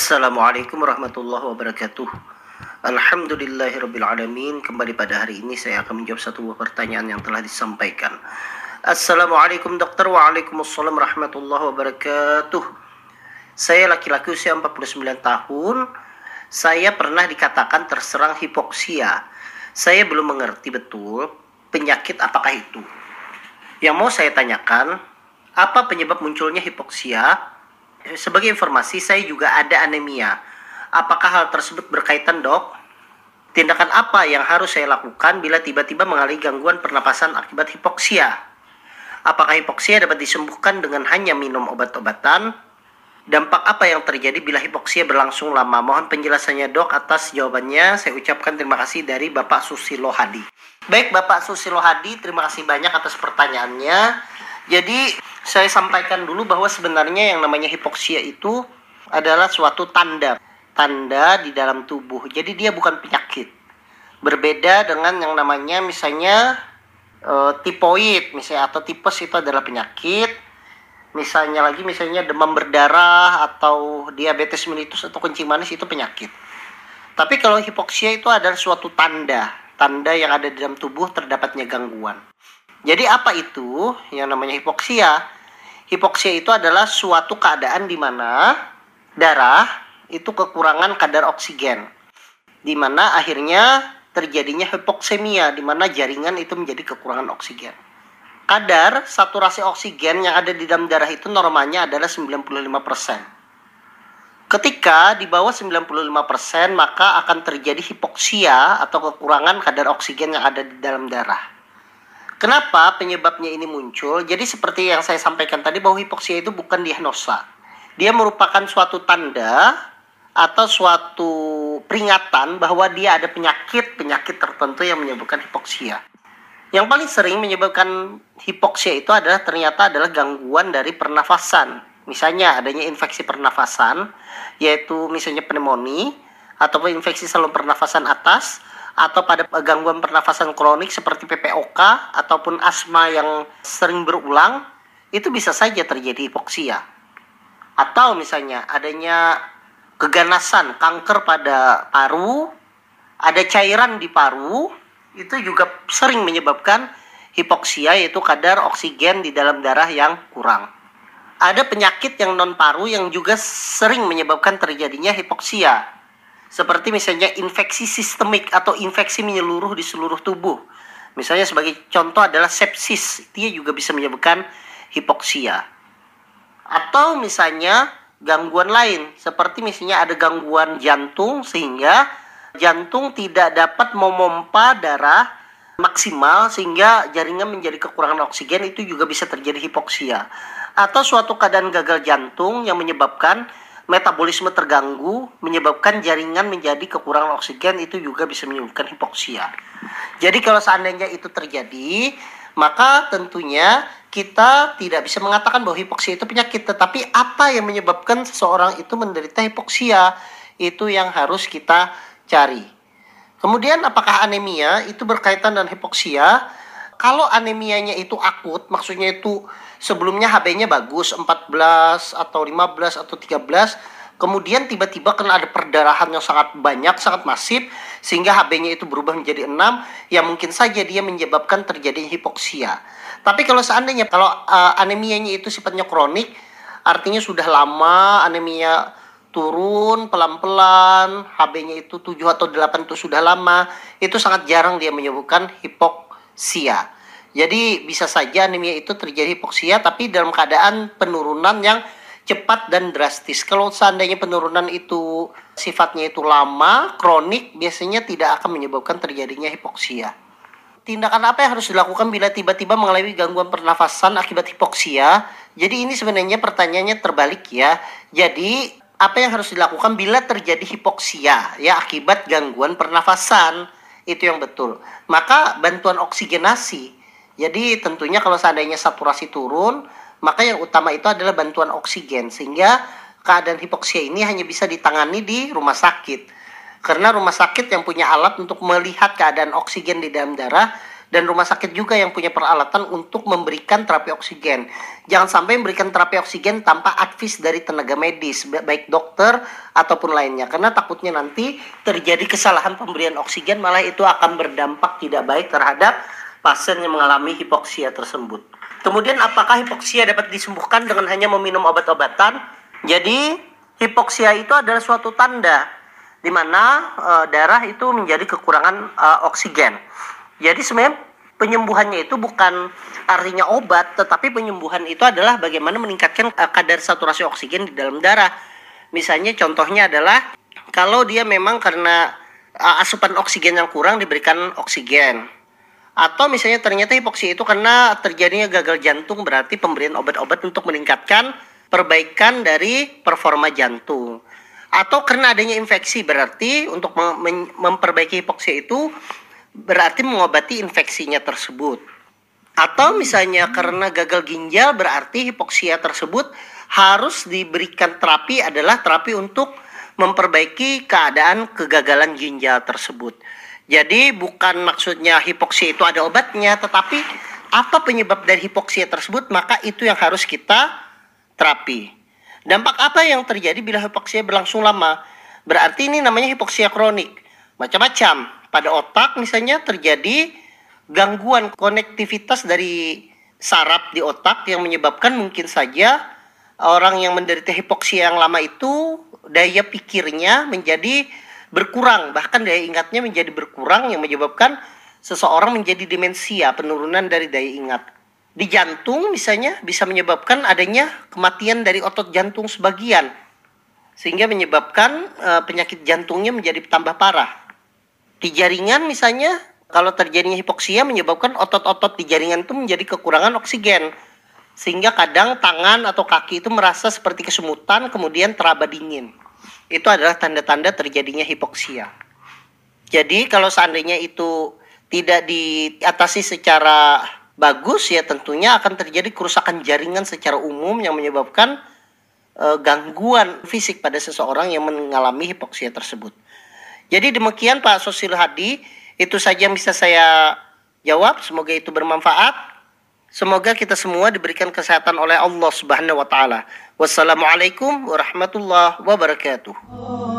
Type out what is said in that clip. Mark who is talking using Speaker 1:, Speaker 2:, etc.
Speaker 1: Assalamualaikum warahmatullahi wabarakatuh. Alhamdulillahirrabbilalamin. Kembali pada hari ini saya akan menjawab satu pertanyaan yang telah disampaikan. Assalamualaikum dokter. Waalaikumsalam warahmatullahi wabarakatuh. Saya laki-laki usia 49 tahun. Saya pernah dikatakan terserang hipoksia. Saya belum mengerti betul penyakit apakah itu. Yang mau saya tanyakan, apa penyebab munculnya hipoksia? Sebagai informasi, saya juga ada anemia. Apakah hal tersebut berkaitan, dok? Tindakan apa yang harus saya lakukan bila tiba-tiba mengalami gangguan pernapasan akibat hipoksia? Apakah hipoksia dapat disembuhkan dengan hanya minum obat-obatan? Dampak apa yang terjadi bila hipoksia berlangsung lama? Mohon penjelasannya dok atas jawabannya. Saya ucapkan terima kasih dari Bapak Susilo Hadi. Baik Bapak Susilo Hadi, terima kasih banyak atas pertanyaannya. Jadi saya sampaikan dulu bahwa sebenarnya yang namanya hipoksia itu adalah suatu tanda. Tanda di dalam tubuh. Jadi dia bukan penyakit. Berbeda dengan yang namanya misalnya uh, tipoid misalnya atau tipes itu adalah penyakit misalnya lagi misalnya demam berdarah atau diabetes mellitus atau kencing manis itu penyakit tapi kalau hipoksia itu adalah suatu tanda tanda yang ada di dalam tubuh terdapatnya gangguan jadi apa itu yang namanya hipoksia hipoksia itu adalah suatu keadaan di mana darah itu kekurangan kadar oksigen di mana akhirnya terjadinya hipoksemia di mana jaringan itu menjadi kekurangan oksigen. Kadar saturasi oksigen yang ada di dalam darah itu normalnya adalah 95%. Ketika di bawah 95% maka akan terjadi hipoksia atau kekurangan kadar oksigen yang ada di dalam darah. Kenapa penyebabnya ini muncul? Jadi seperti yang saya sampaikan tadi bahwa hipoksia itu bukan diagnosa. Dia merupakan suatu tanda atau suatu peringatan bahwa dia ada penyakit-penyakit tertentu yang menyebabkan hipoksia. Yang paling sering menyebabkan hipoksia itu adalah ternyata adalah gangguan dari pernafasan. Misalnya adanya infeksi pernafasan, yaitu misalnya pneumonia atau infeksi saluran pernafasan atas atau pada gangguan pernafasan kronik seperti PPOK ataupun asma yang sering berulang itu bisa saja terjadi hipoksia. Atau misalnya adanya keganasan, kanker pada paru, ada cairan di paru, itu juga sering menyebabkan hipoksia yaitu kadar oksigen di dalam darah yang kurang. Ada penyakit yang non paru yang juga sering menyebabkan terjadinya hipoksia. Seperti misalnya infeksi sistemik atau infeksi menyeluruh di seluruh tubuh. Misalnya sebagai contoh adalah sepsis, dia juga bisa menyebabkan hipoksia. Atau misalnya gangguan lain seperti misalnya ada gangguan jantung sehingga jantung tidak dapat memompa darah maksimal sehingga jaringan menjadi kekurangan oksigen itu juga bisa terjadi hipoksia atau suatu keadaan gagal jantung yang menyebabkan metabolisme terganggu menyebabkan jaringan menjadi kekurangan oksigen itu juga bisa menyebabkan hipoksia. Jadi kalau seandainya itu terjadi, maka tentunya kita tidak bisa mengatakan bahwa hipoksia itu penyakit, tetapi apa yang menyebabkan seseorang itu menderita hipoksia itu yang harus kita cari. Kemudian apakah anemia itu berkaitan dengan hipoksia? Kalau anemianya itu akut, maksudnya itu sebelumnya HB-nya bagus 14 atau 15 atau 13, kemudian tiba-tiba kena ada perdarahan yang sangat banyak, sangat masif, sehingga HB-nya itu berubah menjadi 6, ya mungkin saja dia menyebabkan terjadinya hipoksia. Tapi kalau seandainya kalau uh, anemianya itu sifatnya kronik, artinya sudah lama anemia turun pelan-pelan, HB-nya itu 7 atau 8 itu sudah lama, itu sangat jarang dia menyebabkan hipoksia. Jadi bisa saja anemia itu terjadi hipoksia tapi dalam keadaan penurunan yang cepat dan drastis. Kalau seandainya penurunan itu sifatnya itu lama, kronik, biasanya tidak akan menyebabkan terjadinya hipoksia. Tindakan apa yang harus dilakukan bila tiba-tiba mengalami gangguan pernafasan akibat hipoksia? Jadi ini sebenarnya pertanyaannya terbalik ya. Jadi apa yang harus dilakukan bila terjadi hipoksia ya akibat gangguan pernafasan? Itu yang betul. Maka bantuan oksigenasi. Jadi tentunya kalau seandainya saturasi turun, maka yang utama itu adalah bantuan oksigen sehingga keadaan hipoksia ini hanya bisa ditangani di rumah sakit. Karena rumah sakit yang punya alat untuk melihat keadaan oksigen di dalam darah dan rumah sakit juga yang punya peralatan untuk memberikan terapi oksigen. Jangan sampai memberikan terapi oksigen tanpa advis dari tenaga medis, baik dokter ataupun lainnya. Karena takutnya nanti terjadi kesalahan pemberian oksigen, malah itu akan berdampak tidak baik terhadap pasien yang mengalami hipoksia tersebut. Kemudian apakah hipoksia dapat disembuhkan dengan hanya meminum obat-obatan? Jadi hipoksia itu adalah suatu tanda di mana e, darah itu menjadi kekurangan e, oksigen. Jadi sebenarnya penyembuhannya itu bukan artinya obat, tetapi penyembuhan itu adalah bagaimana meningkatkan uh, kadar saturasi oksigen di dalam darah. Misalnya contohnya adalah kalau dia memang karena uh, asupan oksigen yang kurang diberikan oksigen. Atau misalnya ternyata hipoksia itu karena terjadinya gagal jantung berarti pemberian obat-obat untuk meningkatkan perbaikan dari performa jantung. Atau karena adanya infeksi berarti untuk memperbaiki hipoksia itu berarti mengobati infeksinya tersebut. Atau misalnya karena gagal ginjal berarti hipoksia tersebut harus diberikan terapi adalah terapi untuk memperbaiki keadaan kegagalan ginjal tersebut. Jadi bukan maksudnya hipoksia itu ada obatnya, tetapi apa penyebab dari hipoksia tersebut maka itu yang harus kita terapi. Dampak apa yang terjadi bila hipoksia berlangsung lama? Berarti ini namanya hipoksia kronik. Macam-macam pada otak misalnya terjadi gangguan konektivitas dari saraf di otak yang menyebabkan mungkin saja orang yang menderita hipoksia yang lama itu daya pikirnya menjadi berkurang bahkan daya ingatnya menjadi berkurang yang menyebabkan seseorang menjadi demensia penurunan dari daya ingat. Di jantung misalnya bisa menyebabkan adanya kematian dari otot jantung sebagian sehingga menyebabkan uh, penyakit jantungnya menjadi tambah parah di jaringan misalnya kalau terjadinya hipoksia menyebabkan otot-otot di jaringan itu menjadi kekurangan oksigen. Sehingga kadang tangan atau kaki itu merasa seperti kesemutan kemudian teraba dingin. Itu adalah tanda-tanda terjadinya hipoksia. Jadi kalau seandainya itu tidak diatasi secara bagus ya tentunya akan terjadi kerusakan jaringan secara umum yang menyebabkan uh, gangguan fisik pada seseorang yang mengalami hipoksia tersebut. Jadi demikian Pak Sosil Hadi, itu saja yang bisa saya jawab. Semoga itu bermanfaat. Semoga kita semua diberikan kesehatan oleh Allah Subhanahu wa taala. Wassalamualaikum warahmatullahi wabarakatuh.